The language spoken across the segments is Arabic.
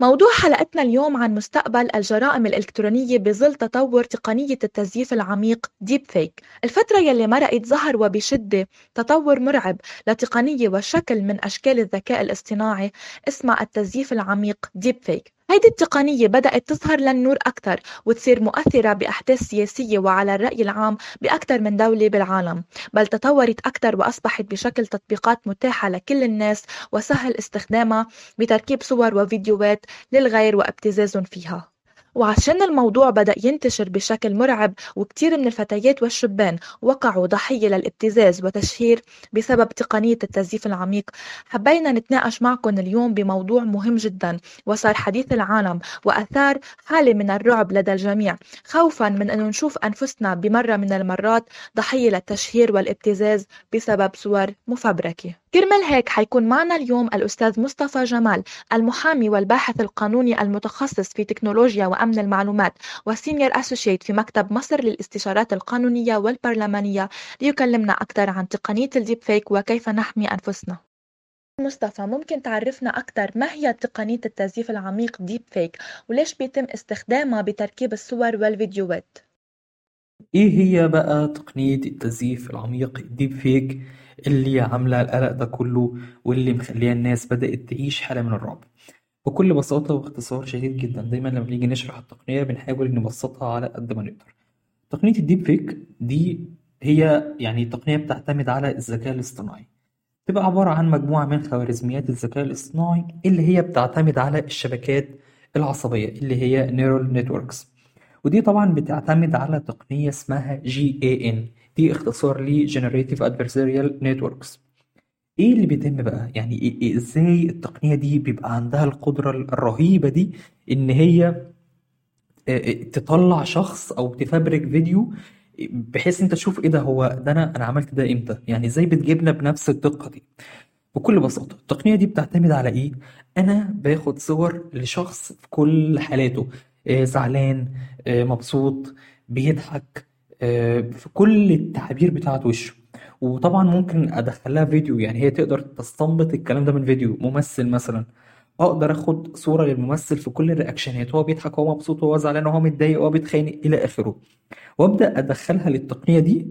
موضوع حلقتنا اليوم عن مستقبل الجرائم الإلكترونية بظل تطور تقنية التزييف العميق deepfake الفترة يلي مرقت ظهر وبشدة تطور مرعب لتقنية وشكل من أشكال الذكاء الاصطناعي اسمها التزييف العميق deepfake هيدي التقنية بدأت تظهر للنور أكثر وتصير مؤثرة بأحداث سياسية وعلى الرأي العام بأكثر من دولة بالعالم بل تطورت أكثر وأصبحت بشكل تطبيقات متاحة لكل الناس وسهل استخدامها بتركيب صور وفيديوهات للغير وابتزازهم فيها. وعشان الموضوع بدأ ينتشر بشكل مرعب وكتير من الفتيات والشبان وقعوا ضحية للابتزاز وتشهير بسبب تقنية التزييف العميق. حبينا نتناقش معكم اليوم بموضوع مهم جدا وصار حديث العالم وأثار حالة من الرعب لدى الجميع. خوفا من أنه نشوف أنفسنا بمرة من المرات ضحية للتشهير والابتزاز بسبب صور مفبركة. كرمال هيك حيكون معنا اليوم الأستاذ مصطفى جمال المحامي والباحث القانوني المتخصص في تكنولوجيا وأمن المعلومات و Senior Associate في مكتب مصر للاستشارات القانونية والبرلمانية. ليكلمنا أكثر عن تقنية ال deepfake وكيف نحمي أنفسنا. مصطفى ممكن تعرفنا أكثر ما هي تقنية التزييف العميق deepfake وليش بيتم استخدامها بتركيب الصور والفيديوهات؟ إيه هي بقى تقنية التزييف العميق الديب فيك اللي عاملة القلق ده كله واللي مخليها الناس بدأت تعيش حالة من الرعب. بكل بساطة واختصار شديد جدا دايما لما نيجي نشرح التقنية بنحاول نبسطها على قد ما نقدر. تقنية الديب فيك دي هي يعني تقنية بتعتمد على الذكاء الاصطناعي. تبقى عبارة عن مجموعة من خوارزميات الذكاء الاصطناعي اللي هي بتعتمد على الشبكات العصبية اللي هي neural networks ودي طبعا بتعتمد على تقنية اسمها GAN دي اختصار ل Generative Adversarial Networks. إيه اللي بيتم بقى؟ يعني إيه إيه إزاي التقنية دي بيبقى عندها القدرة الرهيبة دي إن هي آه، آه، تطلع شخص أو تفبرك فيديو بحيث أنت تشوف إيه ده هو ده أنا أنا عملت ده إمتى؟ يعني إزاي بتجيبنا بنفس الدقة دي؟ بكل بساطة التقنية دي بتعتمد على إيه؟ أنا باخد صور لشخص في كل حالاته آه، زعلان مبسوط بيضحك في كل التعابير بتاعت وشه. وطبعا ممكن أدخلها فيديو يعني هي تقدر تستنبط الكلام ده من فيديو ممثل مثلا. أقدر أخد صورة للممثل في كل الرياكشنات هو بيضحك هو مبسوط هو زعلان هو متضايق هو بيتخانق إلى آخره. وأبدأ أدخلها للتقنية دي.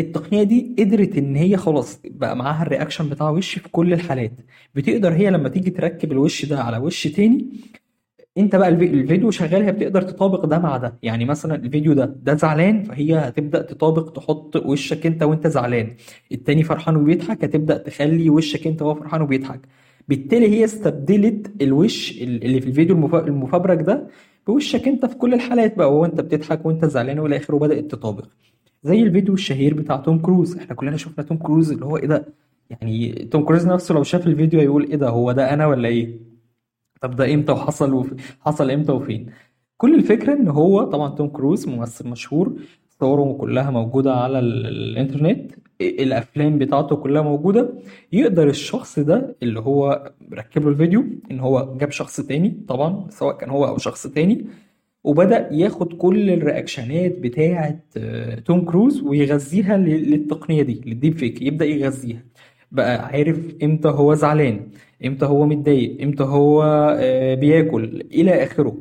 التقنية دي قدرت إن هي خلاص بقى معاها ال reaction بتاع وش في كل الحالات. بتقدر هي لما تيجي تركب الوش ده على وش تاني انت بقى الفي- الفيديو شغال هي بتقدر تطابق ده مع ده. يعني مثلا الفيديو ده ده زعلان فهي هتبدأ تطابق تحط وشك انت وانت زعلان. التاني فرحان وبيضحك هتبدأ تخلي وشك انت وهو فرحان وبيضحك. بالتالي هي استبدلت الوش اللي في الفيديو المف- المفبرك ده بوشك انت في كل الحالات بقى. وهو انت بتضحك وانت زعلان وإلى آخره بدأت تطابق. زي الفيديو الشهير بتاع توم كروز. إحنا كلنا شفنا توم كروز اللي هو إيه ده؟ يعني توم كروز نفسه لو شاف الفيديو هيقول إيه ده؟ هو ده أنا ولا إيه؟ طب ده إمتى وحصل وف... حصل إمتى وفين؟ كل الفكرة إن هو طبعا توم كروز ممثل مشهور صوره كلها موجودة على ال... الإنترنت الأفلام بتاعته كلها موجودة. يقدر الشخص ده اللي هو ركب له الفيديو إن هو جاب شخص تاني طبعا سواء كان هو أو شخص تاني وبدأ ياخد كل ال reaction ات بتاعة آه، توم كروز ويغذيها لل- للتقنية دي لل deepfake يبدأ يغذيها. بقى عارف إمتى هو زعلان إمتى هو متضايق إمتى هو آه، بياكل إلى آخره.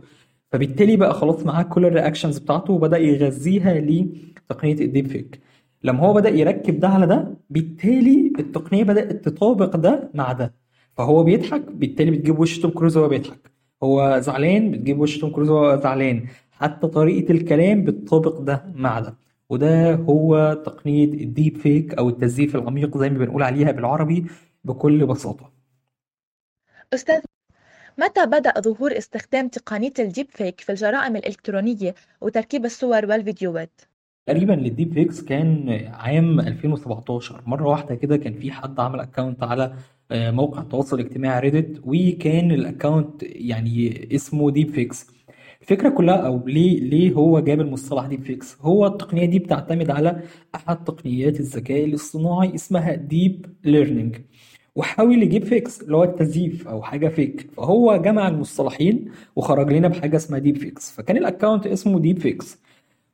فبالتالي بقى خلاص معاه كل ال reactions بتاعته وبدأ يغذيها لتقنية ال deepfake. لما هو بدأ يركب ده على ده بالتالي التقنية بدأت تطابق ده مع ده. فهو بيضحك بالتالي بتجيب وش توم كروز وهو بيضحك. هو زعلان بتجيب وش توم كروز وهو زعلان. حتى طريقة الكلام بتطابق ده مع ده. وده هو تقنية ال deepfake أو التزييف العميق زي ما بنقول عليها بالعربي بكل بساطة. أستاذ متى بدأ ظهور استخدام تقنية ال deepfake في الجرائم الإلكترونية وتركيب الصور والفيديوهات؟ تقريبا لل deepfakes كان عام 2017 مرة واحدة كده كان في حد عمل account على آه، موقع التواصل الاجتماعي Reddit وكان ال account يعني اسمه deepfakes. الفكرة كلها أو ليه ليه هو جاب المصطلح deepfakes هو التقنية دي بتعتمد على أحد تقنيات الذكاء الاصطناعي اسمها deep learning وحاول يجيب fakes اللي هو التزييف أو حاجة fake فهو جمع المصطلحين وخرج لنا بحاجة اسمها deepfakes فكان ال account اسمه deepfakes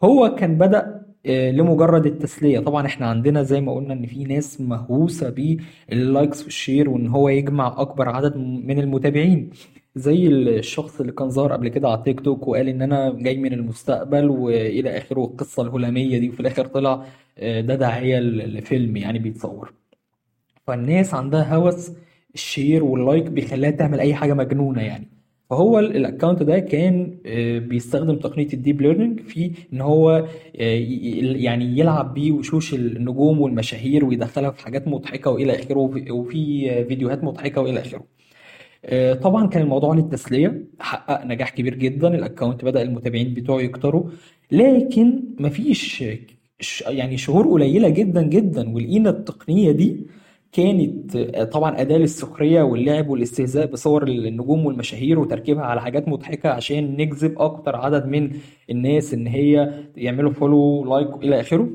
هو كان بدأ آه، لمجرد التسلية. طبعا إحنا عندنا زي ما قلنا إن في ناس مهووسة بال likes وال share وإن هو يجمع أكبر عدد من المتابعين. زي الشخص اللي كان ظهر قبل كده على تيك توك وقال إن أنا جاي من المستقبل وإلى آخره القصة الهلامية دي وفي الآخر طلع آه، ده دعاية لفيلم يعني بيتصور. فالناس عندها هوس ال share وال like بيخليها تعمل أي حاجة مجنونة يعني. فهو ال account ده كان آه، بيستخدم تقنية ال deep learning في إن هو آه، يعني يلعب بيه وشوش النجوم والمشاهير ويدخلها في حاجات مضحكة وإلى آخره وفي فيديوهات مضحكة وإلى آخره. طبعا كان الموضوع للتسليه حقق نجاح كبير جدا ال account بدأ المتابعين بتوعه يكتروا لكن مفيش يعني شهور قليلة جدا جدا ولقينا التقنية دي كانت طبعا أداة للسخرية واللعب والاستهزاء بصور النجوم والمشاهير وتركيبها على حاجات مضحكة عشان نجذب أكتر عدد من الناس إن هي يعملوا follow like إلى آخره.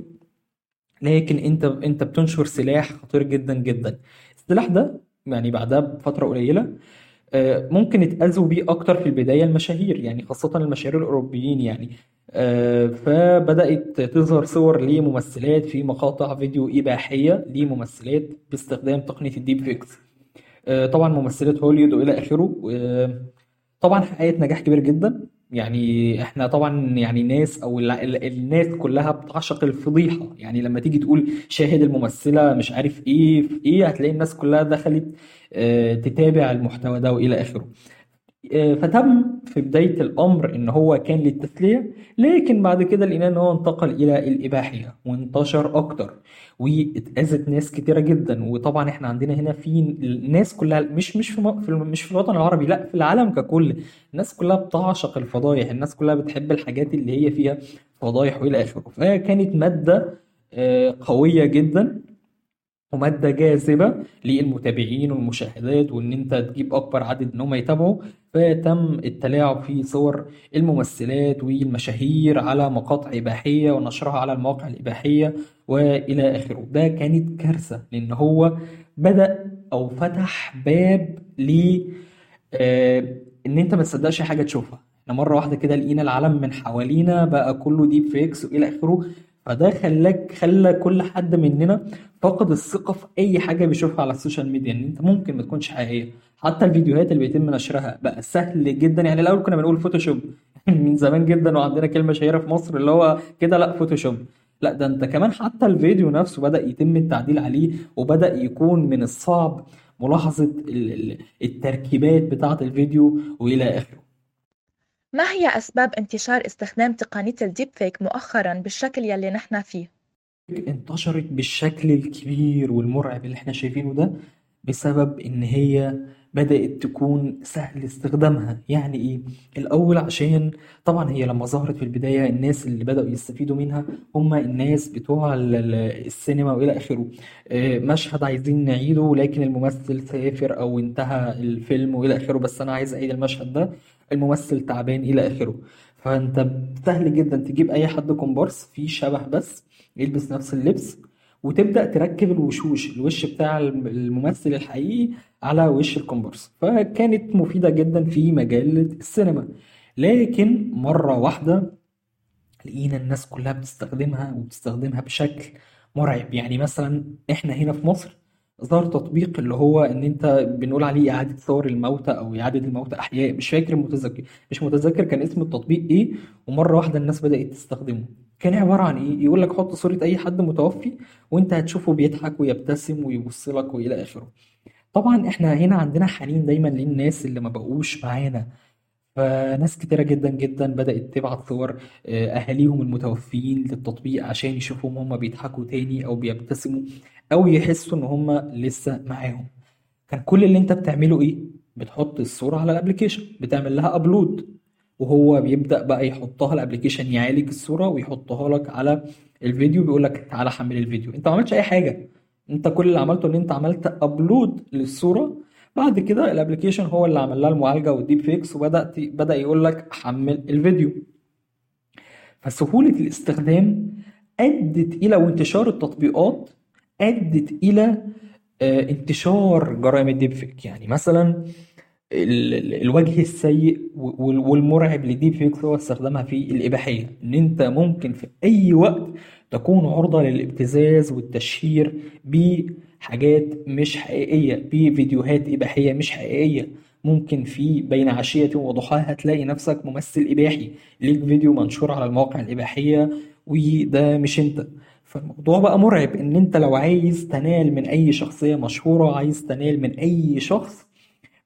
لكن أنت أنت بتنشر سلاح خطير جدا جدا. السلاح ده يعني بعدها بفترة قليلة آه، ممكن يتأذوا بيه أكتر في البداية المشاهير يعني خاصة المشاهير الأوروبيين يعني. آه، فبدأت تظهر صور لممثلات في مقاطع فيديو إباحية لممثلات باستخدام تقنية ال deepfakes. آه، طبعا ممثلات هوليوود وإلى آخره. طبعا حققت نجاح كبير جدا. يعني إحنا طبعا يعني ناس أو الناس كلها بتعشق الفضيحة. يعني لما تيجي تقول شاهد الممثلة مش عارف إيه في إيه هتلاقي الناس كلها دخلت آه، تتابع المحتوى ده وإلى آخره. فتم في بداية الأمر إن هو كان للتسلية لكن بعد كده لقينا إن هو انتقل إلى الإباحية وانتشر أكتر واتأذت ناس كتيرة جدا وطبعا إحنا عندنا هنا في الناس كلها مش مش في مش في الوطن العربي لأ في العالم ككل الناس كلها بتعشق الفضايح الناس كلها بتحب الحاجات اللي هي فيها فضايح وإلى آخره. فكانت مادة آه، قوية جدا ومادة جاذبة للمتابعين والمشاهدات وإن أنت تجيب أكبر عدد إن هم يتابعوا. فتم التلاعب في صور الممثلات والمشاهير على مقاطع إباحية ونشرها على المواقع الإباحية وإلى آخره. ده كانت كارثة لأن هو بدأ أو فتح باب ل آه إن أنت ما تصدقش حاجة تشوفها. إحنا مرة واحدة كده لقينا العالم من حوالينا بقى كله deepfakes وإلى آخره. فده خلاك خلى كل حد مننا فقد الثقة في أي حاجة بيشوفها على ال social media إن أنت ممكن ما تكونش حقيقية حتى الفيديوهات اللي بيتم نشرها بقى سهل جدا. يعني الأول كنا بنقول فوتوشوب من زمان جدا وعندنا كلمة شهيرة في مصر اللي هو كده لأ فوتوشوب لأ ده أنت كمان حتى الفيديو نفسه بدأ يتم التعديل عليه وبدأ يكون من الصعب ملاحظة التركيبات بتاعة الفيديو وإلى آخره. ما هي أسباب انتشار استخدام تقنية الديب فيك مؤخرا بالشكل يلي نحن فيه؟ انتشرت بالشكل الكبير والمرعب اللي إحنا شايفينه ده بسبب إن هي بدأت تكون سهل استخدامها. يعني إيه؟ الأول عشان طبعا هي لما ظهرت في البداية الناس اللي بدأوا يستفيدوا منها هم الناس بتوع السينما وإلى آخره. آه، مشهد عايزين نعيده لكن الممثل سافر أو انتهى الفيلم وإلى آخره بس أنا عايز أعيد المشهد ده. الممثل تعبان إلى آخره. فأنت سهل جدا تجيب أي حد كومبارس فيه شبه بس يلبس نفس اللبس وتبدأ تركب الوشوش الوش بتاع الممثل الحقيقي على وش الكومبارس. فكانت مفيدة جدا في مجال السينما. لكن مرة واحدة لقينا الناس كلها بتستخدمها وبتستخدمها بشكل مرعب. يعني مثلا إحنا هنا في مصر ظهر تطبيق اللي هو إن أنت بنقول عليه إعادة صور الموتى أو إعادة الموتى أحياء مش فاكر متذكر مش متذكر كان اسم التطبيق إيه ومرة واحدة الناس بدأت تستخدمه. كان عبارة عن إيه؟ يقول لك حط صورة أي حد متوفي وأنت هتشوفه بيضحك ويبتسم ويبص لك وإلى آخره. طبعا إحنا هنا عندنا حنين دايما للناس اللي ما بقوش معانا. فناس كتيرة جدا جدا بدأت تبعت صور آه، أهاليهم المتوفيين للتطبيق عشان يشوفوهم هما بيضحكوا تاني أو بيبتسموا أو يحسوا إن هما لسه معاهم. كان كل اللي أنت بتعمله إيه؟ بتحط الصورة على ال application بتعمل لها upload وهو بيبدأ بقى يحطها ال application يعالج الصورة ويحطها لك على الفيديو بيقول لك تعالى حمل الفيديو. أنت ما عملتش أي حاجة. أنت كل اللي عملته إن أنت عملت upload للصورة بعد كده ال application هو اللي عمل لها المعالجة وال deepfakes وبدأ بدأ يقول لك حمل الفيديو. فسهولة الاستخدام أدت إلى وانتشار التطبيقات أدت إلى آه، انتشار جرائم ال deepfake يعني مثلا الوجه السيء والمرعب ل deepfakes هو استخدامها في الإباحية. إن أنت ممكن في أي وقت تكون عرضة للابتزاز والتشهير ب حاجات مش حقيقية. بفيديوهات إباحية مش حقيقية. ممكن في بين عشية وضحاها تلاقي نفسك ممثل إباحي. ليك فيديو منشور على المواقع الإباحية وده مش أنت. فالموضوع بقى مرعب إن أنت لو عايز تنال من أي شخصية مشهورة عايز تنال من أي شخص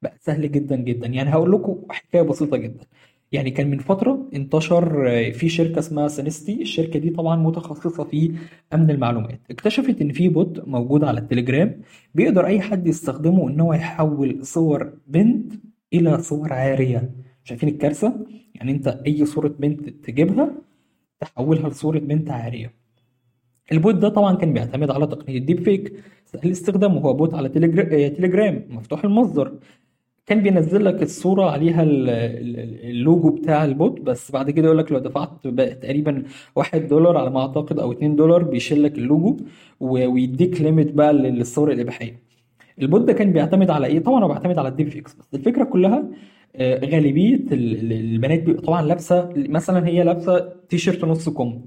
بقى سهل جدا جدا. يعني هقول لكم حكاية بسيطة جدا. يعني كان من فترة انتشر في شركة اسمها سينستي. الشركة دي طبعا متخصصة في أمن المعلومات. اكتشفت إن في bot موجود على التليجرام بيقدر أي حد يستخدمه إن هو يحول صور بنت إلى صور عارية. شايفين الكارثة؟ يعني أنت أي صورة بنت تجيبها تحولها لصورة بنت عارية. ال bot ده طبعا كان بيعتمد على تقنية deepfake سهل استخدامه. هو bot على تليجرا- تليجرام مفتوح المصدر. كان بينزل لك الصورة عليها ال- ال- اللوجو بتاع ال bot بس بعد كده يقول لك لو دفعت تقريبا واحد دولار على ما أعتقد أو اتنين دولار بيشيل لك اللوجو ويديك limit بقى للصور الإباحية. ال bot ده كان بيعتمد على إيه؟ طبعا هو بيعتمد على ال deepfakes بس الفكرة كلها آه، ال- البنات بيبقى طبعا لابسة مثلا هي لابسة تي شيرت نص كم.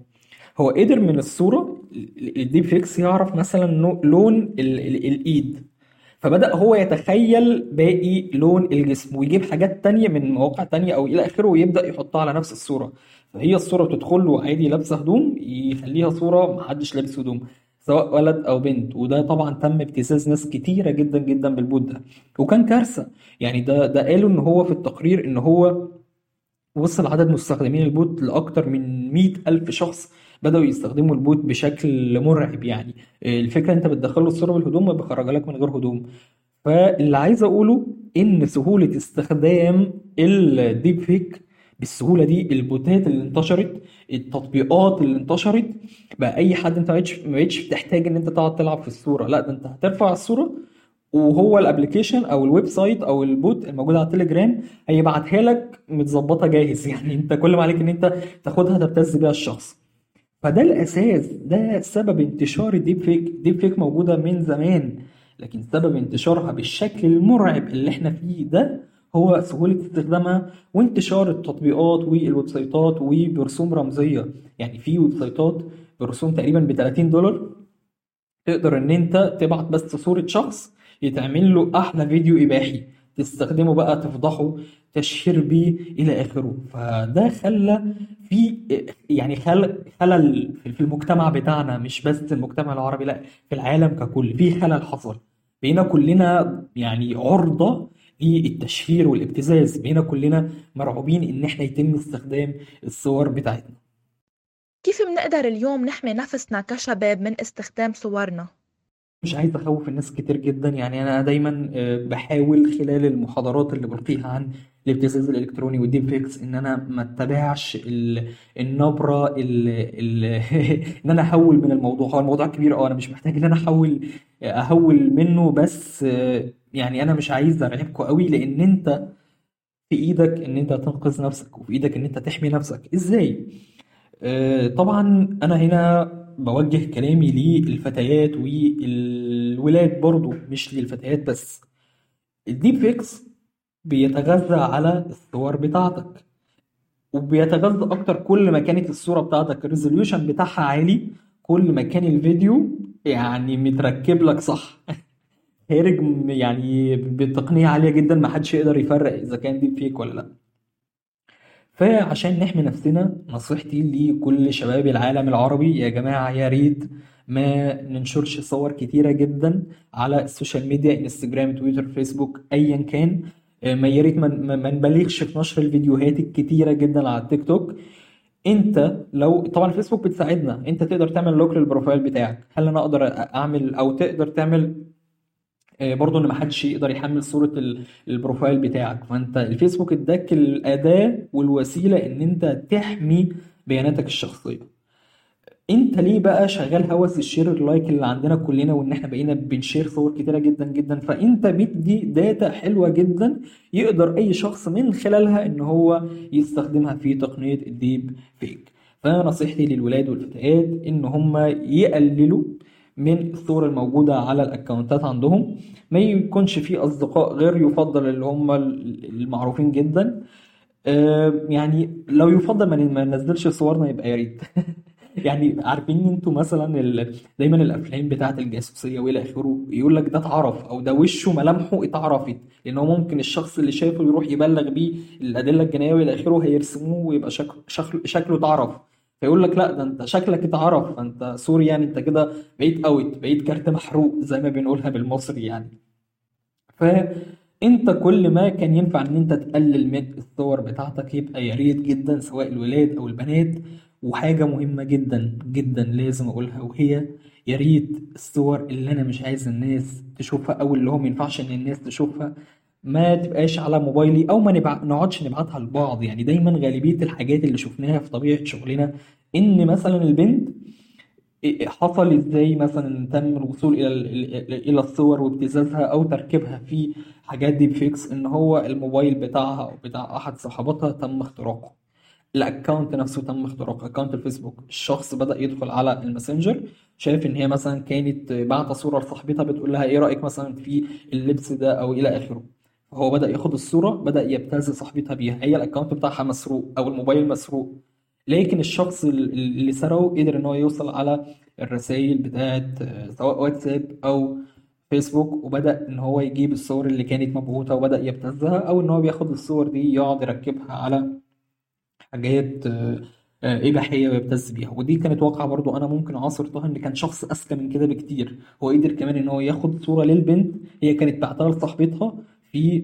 هو قدر من الصورة ال- ال deepfakes يعرف مثلا لون ال- ال- الإيد. فبدأ هو يتخيل باقي لون الجسم ويجيب حاجات تانية من مواقع تانية أو إلى آخره ويبدأ يحطها على نفس الصورة. فهي الصورة بتدخل له عادي لابسة هدوم يخليها صورة محدش لابس هدوم سواء ولد أو بنت. وده طبعا تم ابتزاز ناس كتيرة جدا جدا بال bot ده. وكان كارثة. يعني ده ده قالوا إن هو في التقرير إن هو وصل عدد مستخدمين ال bot لأكتر من مئة ألف شخص بدأوا يستخدموا ال bot بشكل مرعب يعني. الفكرة أنت بتدخله الصورة بالهدوم بيخرجها لك من غير هدوم. فاللي عايز أقوله إن سهولة استخدام ال deepfake بالسهولة دي ال bot ات اللي انتشرت التطبيقات اللي انتشرت بقى أي حد أنت ما بقتش بتحتاج إن أنت تقعد تلعب في الصورة. لا ده أنت هترفع الصورة وهو ال application أو ال website أو ال bot الموجود على التليجرام هيبعتها لك متظبطة جاهز. يعني أنت كل ما عليك إن أنت تاخدها تبتز بيها الشخص. فده الأساس ده سبب انتشار ال deepfake ال deepfake موجودة من زمان. لكن سبب انتشارها بالشكل المرعب اللي إحنا فيه ده هو سهولة استخدامها وانتشار التطبيقات وال website ات وبرسوم رمزية. يعني في website ات برسوم تقريبا ب 30 دولار. تقدر إن أنت تبعت بس صورة شخص يتعمل له أحلى فيديو إباحي. تستخدمه بقى تفضحه تشهير بيه إلى آخره. فده خلى في يعني خل خلل في المجتمع بتاعنا مش بس المجتمع العربي لا في العالم ككل. في خلل حصل بقينا كلنا يعني عرضة للتشهير والابتزاز بقينا كلنا مرعوبين إن إحنا يتم استخدام الصور بتاعتنا. كيف منقدر اليوم نحمي نفسنا كشباب من استخدام صورنا؟ مش عايز أخوف الناس كتير جدا. يعني أنا دايما آه، بحاول خلال المحاضرات اللي بلقيها عن الابتزاز الإلكتروني والديب فيكس إن أنا ما أتبعش ال- النبرة ال ال إن أنا أحول من الموضوع. هو الموضوع كبير أه أنا مش محتاج إن أنا أحول أهول منه بس آه، يعني أنا مش عايز ارعبكم قوي لأن أنت في إيدك إن أنت تنقذ نفسك وفي إيدك إن أنت تحمي نفسك. إزاي؟ آه، طبعا أنا هنا بوجه كلامي للفتيات والولاد برضو مش للفتيات بس. ال deepfakes بيتغذى على الصور بتاعتك وبيتغذى أكتر كل ما كانت الصورة بتاعتك. ال resolution بتاعها عالي كل ما كان الفيديو يعني متركب لك صح. م- يعني بتقنية عالية جدا ما حدش يقدر يفرق إذا كان deepfake ولا لأ. فعشان نحمي نفسنا نصيحتي لكل شباب العالم العربي يا جماعة يا ريت ما ننشرش صور كتيرة جدا على ال social media انستجرام تويتر فيسبوك ايا كان. آه، ما يا ريت ما نبالغش في نشر الفيديوهات الكتيرة جدا على التيك توك انت لو طبعا الفيسبوك بتساعدنا. انت تقدر تعمل lock لل profile بتاعك. هل أنا أقدر أعمل أو تقدر تعمل آه، برضه إن محدش يقدر يحمل صورة ال- profile بتاعك. فأنت الفيسبوك اداك الأداة والوسيلة إن أنت تحمي بياناتك الشخصية. أنت ليه بقى شغال هوس ال share ال like اللي عندنا كلنا وإن إحنا بقينا بنشير صور كتيرة جدا جدا؟ فأنت بتدي data حلوة جدا يقدر أي شخص من خلالها إن هو يستخدمها في تقنية الديب فيك. فنصيحتي للولاد والفتيات إن هم يقللوا من الصور الموجودة على الأكونتات عندهم. ما يكونش فيه أصدقاء غير يفضل اللي هم المعروفين جدا. آه، يعني لو يفضل ما ننزلش صورنا يبقى يا ريت. يعني عارفين أنتوا مثلا ال... دايما الأفلام بتاعت الجاسوسية والى آخره يقول لك ده اتعرف أو ده وشه ملامحه اتعرفت. لأن هو ممكن الشخص اللي شافه يروح يبلغ بيه الأدلة الجنائية والى آخره هيرسموه ويبقى شكله, شكله اتعرف. فيقول لك لا ده انت شكلك اتعرف فانت sorry يعني انت كده بقيت out بقيت كارت محروق زي ما بنقولها بالمصري يعني. فانت كل ما كان ينفع ان انت تقلل من الصور بتاعتك يبقى يا ريت جدا سواء الولاد أو البنات. وحاجة مهمة جدا جدا لازم أقولها وهي يا ريت الصور اللي أنا مش عايز الناس تشوفها أو اللي هو ما ينفعش إن الناس تشوفها ما تبقاش على موبايلي أو ما نبع... نقعدش نبعتها لبعض. يعني دايما غالبية الحاجات اللي شفناها في طبيعة شغلنا إن مثلا البنت حصل إزاي مثلا تم الوصول إلى إلى الصور وابتزازها أو تركيبها في حاجات deepfakes إن هو الموبايل بتاعها أو بتاع أحد صحاباتها تم اختراقه. ال account نفسه تم اختراقه. account الفيسبوك. الشخص بدأ يدخل على الماسنجر شايف إن هي مثلا كانت بعت صورة لصاحبتها بتقول لها إيه رأيك مثلا في اللبس ده أو إلى آخره. فهو بدأ ياخد الصورة بدأ يبتز صاحبتها بيها. هي الأكونت بتاعها مسروق أو الموبايل مسروق. لكن الشخص اللي سرقه قدر إن هو يوصل على الرسائل بتاعت سواء واتساب أو فيسبوك وبدأ إن هو يجيب الصور اللي كانت مبعوثة وبدأ يبتزها أو إن هو بياخد الصور دي يقعد يركبها على حاجات إباحية ويبتز بيها. ودي كانت واقعة برضو أنا ممكن عاصرتها إن كان شخص أذكى من كده بكتير. هو قدر كمان إن هو ياخد صورة للبنت هي كانت بعتها لصاحبتها في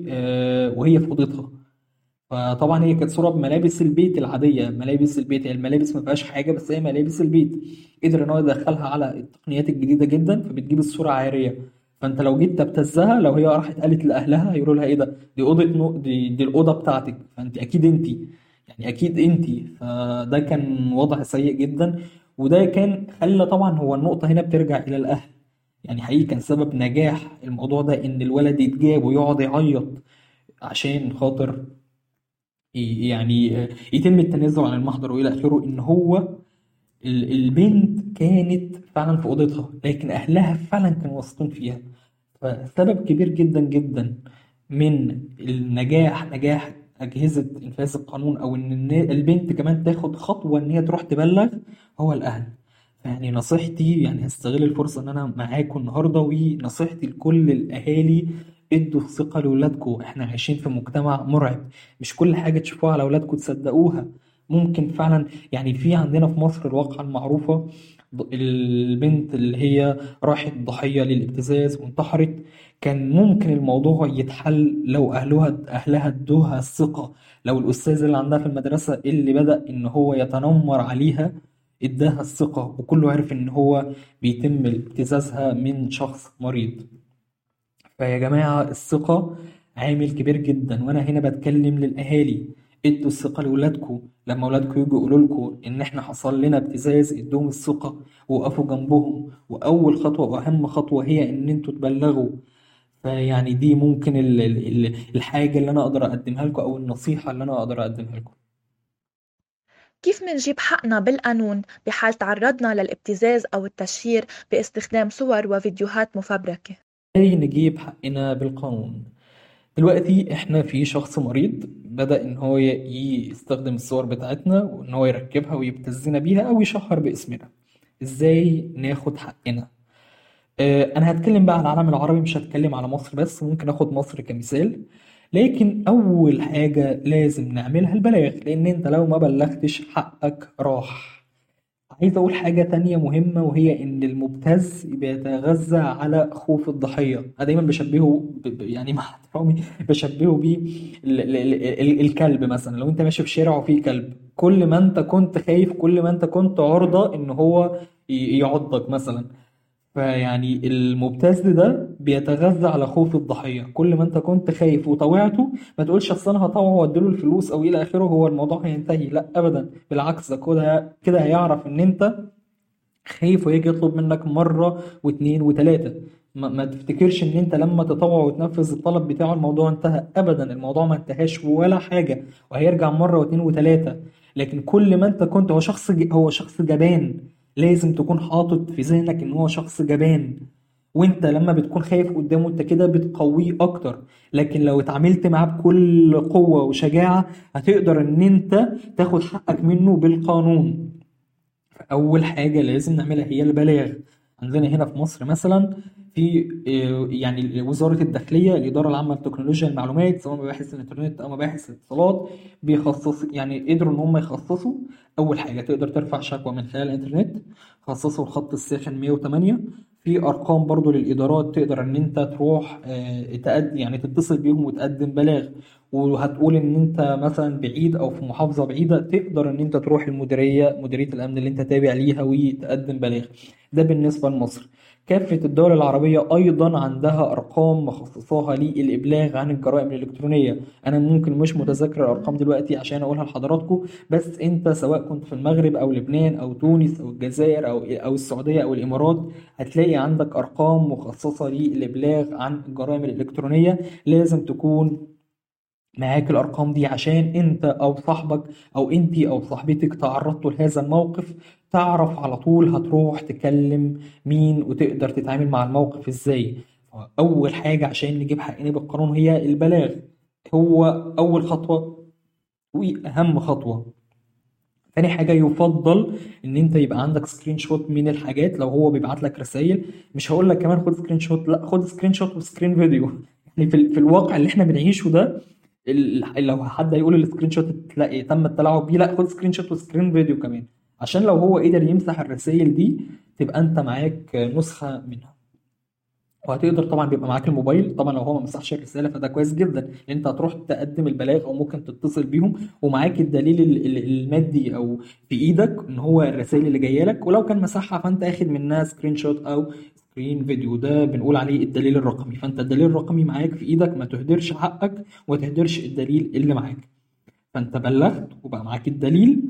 وهي في أوضتها. فطبعا هي كانت صورة بملابس البيت العادية. ملابس البيت هي الملابس ما فيهاش حاجة بس هي ملابس البيت. قدر إن هو يدخلها على التقنيات الجديدة جدا فبتجيب الصورة عارية. فأنت لو جيت تبتزها لو هي راحت قالت لأهلها هيقولوا لها إيه ده؟ دي أوضة نو دي, دي الأوضة بتاعتك. فأنت أكيد أنت يعني أكيد أنت. فده كان وضع سيء جدا. وده كان خلى طبعا هو النقطة هنا بترجع إلى الأهل. يعني حقيقي كان سبب نجاح الموضوع ده إن الولد يتجاب ويقعد يعيط عشان خاطر يعني يتم التنازل عن المحضر وإلى آخره إن هو البنت كانت فعلا في أوضتها لكن أهلها فعلا كانوا واثقين فيها. فسبب كبير جدا جدا من النجاح نجاح أجهزة إنفاذ القانون أو إن البنت كمان تاخد خطوة إن هي تروح تبلغ هو الأهل. يعني نصيحتي يعني هستغل الفرصة إن أنا معاكم النهارده ونصيحتي لكل الأهالي ادوا الثقة لولادكم. إحنا عايشين في مجتمع مرعب. مش كل حاجة تشوفوها على ولادكم تصدقوها. ممكن فعلا يعني في عندنا في مصر الواقعة المعروفة البنت اللي هي راحت ضحية للابتزاز وانتحرت. كان ممكن الموضوع يتحل لو أهلها أهلها ادوها الثقة لو الأستاذ اللي عندها في المدرسة اللي بدأ إن هو يتنمر عليها إداها الثقة وكله عرف إن هو بيتم ابتزازها من شخص مريض. فيا جماعة الثقة عامل كبير جدا وأنا هنا بتكلم للأهالي. إدوا الثقة لولادكم لما ولادكم يجوا يقولوا لكم إن إحنا حصل لنا ابتزاز إدوهم الثقة وقفوا جنبهم. وأول خطوة وأهم خطوة هي إن أنتوا تبلغوا. فيعني دي ممكن ال ال الحاجة اللي أنا أقدر أقدمها لكم أو النصيحة اللي أنا أقدر أقدمها لكم كيف منجيب حقنا بالقانون بحال تعرضنا للابتزاز أو التشهير باستخدام صور وفيديوهات مفبركة؟ إزاي نجيب حقنا بالقانون؟ دلوقتي إحنا في شخص مريض بدأ إن هو يستخدم الصور بتاعتنا وإن هو يركبها ويبتزنا بيها أو يشهر باسمنا. إزاي ناخد حقنا؟ آه أنا هتكلم بقى على العالم العربي مش هتكلم على مصر بس ممكن آخد مصر كمثال. لكن أول حاجة لازم نعملها البلاغ لأن أنت لو ما بلغتش حقك راح. عايز أقول حاجة تانية مهمة وهي إن المبتز بيتغذى على خوف الضحية. أنا دايما بشبهه. يعني مع احترامي بشبهه بيه ال... ال... ال... الكلب مثلا. لو أنت ماشي في شارع وفيه كلب كل ما أنت كنت خايف كل ما أنت كنت عرضة إن هو يعضك مثلا. فيعني المبتز ده بيتغذى على خوف الضحية. كل ما انت كنت خايف وطوعته ما تقولش أصل أنا هطوعه واديله الفلوس أو إلى آخره هو الموضوع هينتهي. لا ابدا. بالعكس ده كده كده هيعرف إن أنت خايف ويجي يطلب منك مرة واثنين وثلاثة ما, ما تفتكرش إن أنت لما تطوع وتنفذ الطلب بتاعه الموضوع انتهى. ابدا الموضوع ما انتهاش ولا حاجة وهيرجع مرة واثنين وثلاثة لكن كل ما أنت كنت هو شخص هو شخص جبان. لازم تكون حاطط في ذهنك إن هو شخص جبان. وإنت لما بتكون خايف قدامه إنت كده بتقويه أكتر. لكن لو اتعاملت معاه بكل قوة وشجاعة هتقدر إن إنت تاخد حقك منه بالقانون. أول حاجة لازم نعملها هي البلاغ. عندنا هنا في مصر مثلا في آه، يعني وزارة الداخلية الإدارة العامة لتكنولوجيا المعلومات سواء مباحث الإنترنت أو مباحث الاتصالات بيخصص يعني قدروا إن هم يخصصوا. أول حاجة تقدر ترفع شكوى من خلال الإنترنت. خصصوا الخط الساخن 108 في أرقام برضو للإدارات تقدر إن أنت تروح آه، تقدم يعني تتصل بيهم وتقدم بلاغ. وهتقول إن أنت مثلا بعيد أو في محافظة بعيدة تقدر إن أنت تروح المديرية مديرية الأمن اللي أنت تابع ليها وتقدم بلاغ. ده بالنسبة لمصر. كافة الدول العربية أيضا عندها أرقام مخصصاها للإبلاغ عن الجرائم الإلكترونية. أنا ممكن مش متذكر الأرقام دلوقتي عشان أقولها لحضراتكم بس أنت سواء كنت في المغرب أو لبنان أو تونس أو الجزائر أو أو السعودية أو الإمارات هتلاقي عندك أرقام مخصصة للإبلاغ عن الجرائم الإلكترونية. لازم تكون معاك الأرقام دي عشان أنت أو صاحبك أو أنتي أو صاحبتك تعرضتوا لهذا الموقف. تعرف على طول هتروح تكلم مين وتقدر تتعامل مع الموقف إزاي. أول حاجة عشان نجيب حقنا بالقانون هي البلاغ. هو أول خطوة وأهم خطوة. تاني حاجة يفضل إن أنت يبقى عندك screenshot من الحاجات. لو هو بيبعت لك رسائل مش هقول لك كمان خد screenshot لا خد screenshot و screen video يعني في, في الواقع اللي إحنا بنعيشه ده لو حد هيقول ال screenshot تلاقي تم التلاعب بيه لا خد screenshot و screen video كمان. عشان لو هو قدر يمسح الرسائل دي تبقى انت معاك نسخة منها. وهتقدر طبعا بيبقى معاك الموبايل. طبعا لو هو ما مسحش الرسالة فده كويس جدا لأن انت هتروح تقدم البلاغ أو ممكن تتصل بيهم. ومعاك الدليل ال- ال- المادي أو في إيدك إن هو الرسائل اللي جاية لك. ولو كان مسحها فأنت أخد منها screenshot أو screen video ده بنقول عليه الدليل الرقمي. فأنت الدليل الرقمي معاك في إيدك. ما تهدرش حقك وما تهدرش الدليل اللي معاك. فأنت بلغت وبقى معاك الدليل.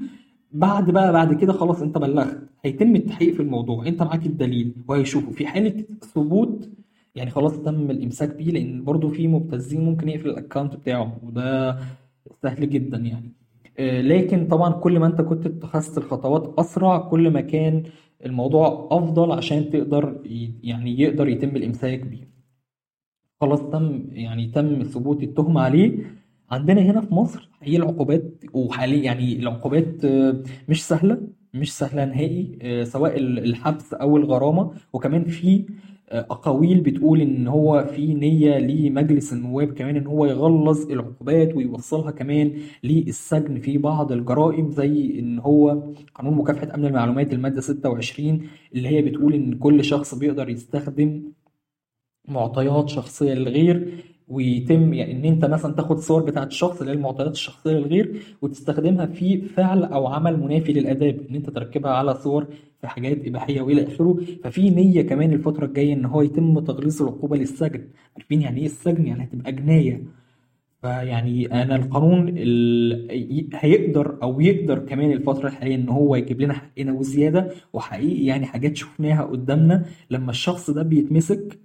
بعد بقى بعد كده خلاص انت بلغت. هيتم التحقيق في الموضوع. انت معاك الدليل وهيشوفوا في حالة ثبوت يعني خلاص تم الامساك بيه لأن برضو في مبتزين ممكن يقفل الاكونت بتاعه وده سهل جدا يعني. آه، لكن طبعا كل ما انت كنت اتخذت الخطوات أسرع كل ما كان الموضوع أفضل عشان تقدر يعني يقدر يتم الامساك بيه. خلاص تم يعني تم ثبوت التهمة عليه. عندنا هنا في مصر هي العقوبات وحاليا يعني العقوبات آه، مش سهلة مش سهلة نهائي آه، سواء ال- الحبس أو الغرامة. وكمان في آه، أقاويل بتقول إن هو في نية لمجلس النواب كمان إن هو يغلظ العقوبات ويوصلها كمان للسجن في بعض الجرائم زي إن هو قانون مكافحة أمن المعلومات المادة 26 اللي هي بتقول إن كل شخص بيقدر يستخدم معطيات شخصية للغير ويتم يعني إن أنت مثلا تاخد صور بتاعت الشخص اللي هي المعطيات الشخصية للغير وتستخدمها في فعل أو عمل منافي للآداب إن أنت تركبها على صور في حاجات إباحية وإلى آخره. ففي نية كمان الفترة الجاية إن هو يتم تغليظ العقوبة للسجن. عارفين يعني إيه السجن؟ يعني هتبقى جناية. فيعني أنا القانون ال... هيقدر أو يقدر كمان الفترة الحالية إن هو يجيب لنا حقنا وزيادة. وحقيقي يعني حاجات شفناها قدامنا لما الشخص ده بيتمسك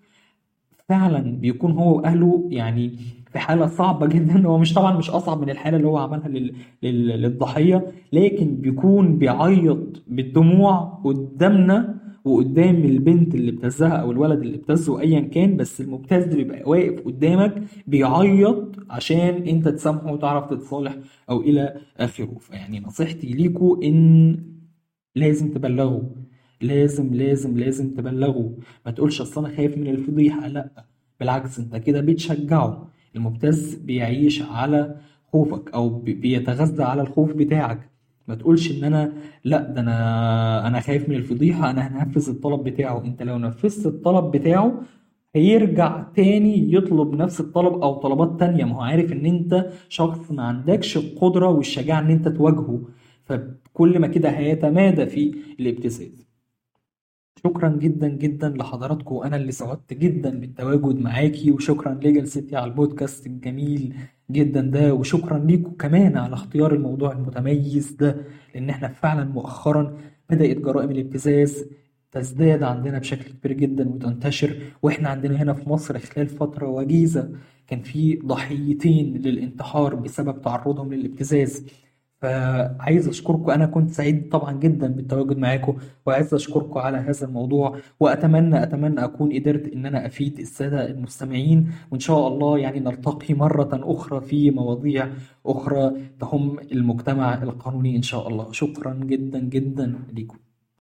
فعلا بيكون هو وأهله يعني في حالة صعبة جدا. هو مش طبعا مش أصعب من الحالة اللي هو عملها لل... لل... للضحية لكن بيكون بيعيط بالدموع قدامنا وقدام البنت اللي ابتزها أو الولد اللي ابتزه ايا كان. بس المبتز بيبقى واقف قدامك بيعيط عشان أنت تسامحه وتعرف تتصالح أو إلى آخره. فيعني نصيحتي ليكوا إن لازم تبلغوا لازم لازم لازم تبلغوا ما تقولش أصل أنا خايف من الفضيحة. لأ بالعكس أنت كده بتشجعه. المبتز بيعيش على خوفك أو بي- بيتغذى على الخوف بتاعك. ما تقولش إن أنا لأ ده أنا أنا خايف من الفضيحة أنا هنفذ الطلب بتاعه. أنت لو نفذت الطلب بتاعه هيرجع تاني يطلب نفس الطلب أو طلبات تانية. ما هو عارف إن أنت شخص ما عندكش القدرة والشجاعة إن أنت تواجهه. فكل ما كده هيتمادى في الابتزاز. شكرا جدا جدا لحضراتكم أنا اللي سعدت جدا بالتواجد معاكي وشكرا لجلستي على البودكاست الجميل جدا ده وشكرا ليكم كمان على اختيار الموضوع المتميز ده لأن إحنا فعلا مؤخرا بدأت جرائم الابتزاز تزداد عندنا بشكل كبير جدا وتنتشر وإحنا عندنا هنا في مصر خلال فترة وجيزة كان في ضحيتين للانتحار بسبب تعرضهم للابتزاز. فعايز أشكركم. أنا كنت سعيد طبعا جدا بالتواجد معاكم وعايز أشكركم على هذا الموضوع وأتمنى أتمنى أكون قدرت إن أنا أفيد السادة المستمعين وإن شاء الله يعني نلتقي مرة أخرى في مواضيع أخرى تهم المجتمع القانوني إن شاء الله. شكرا جدا جدا لكم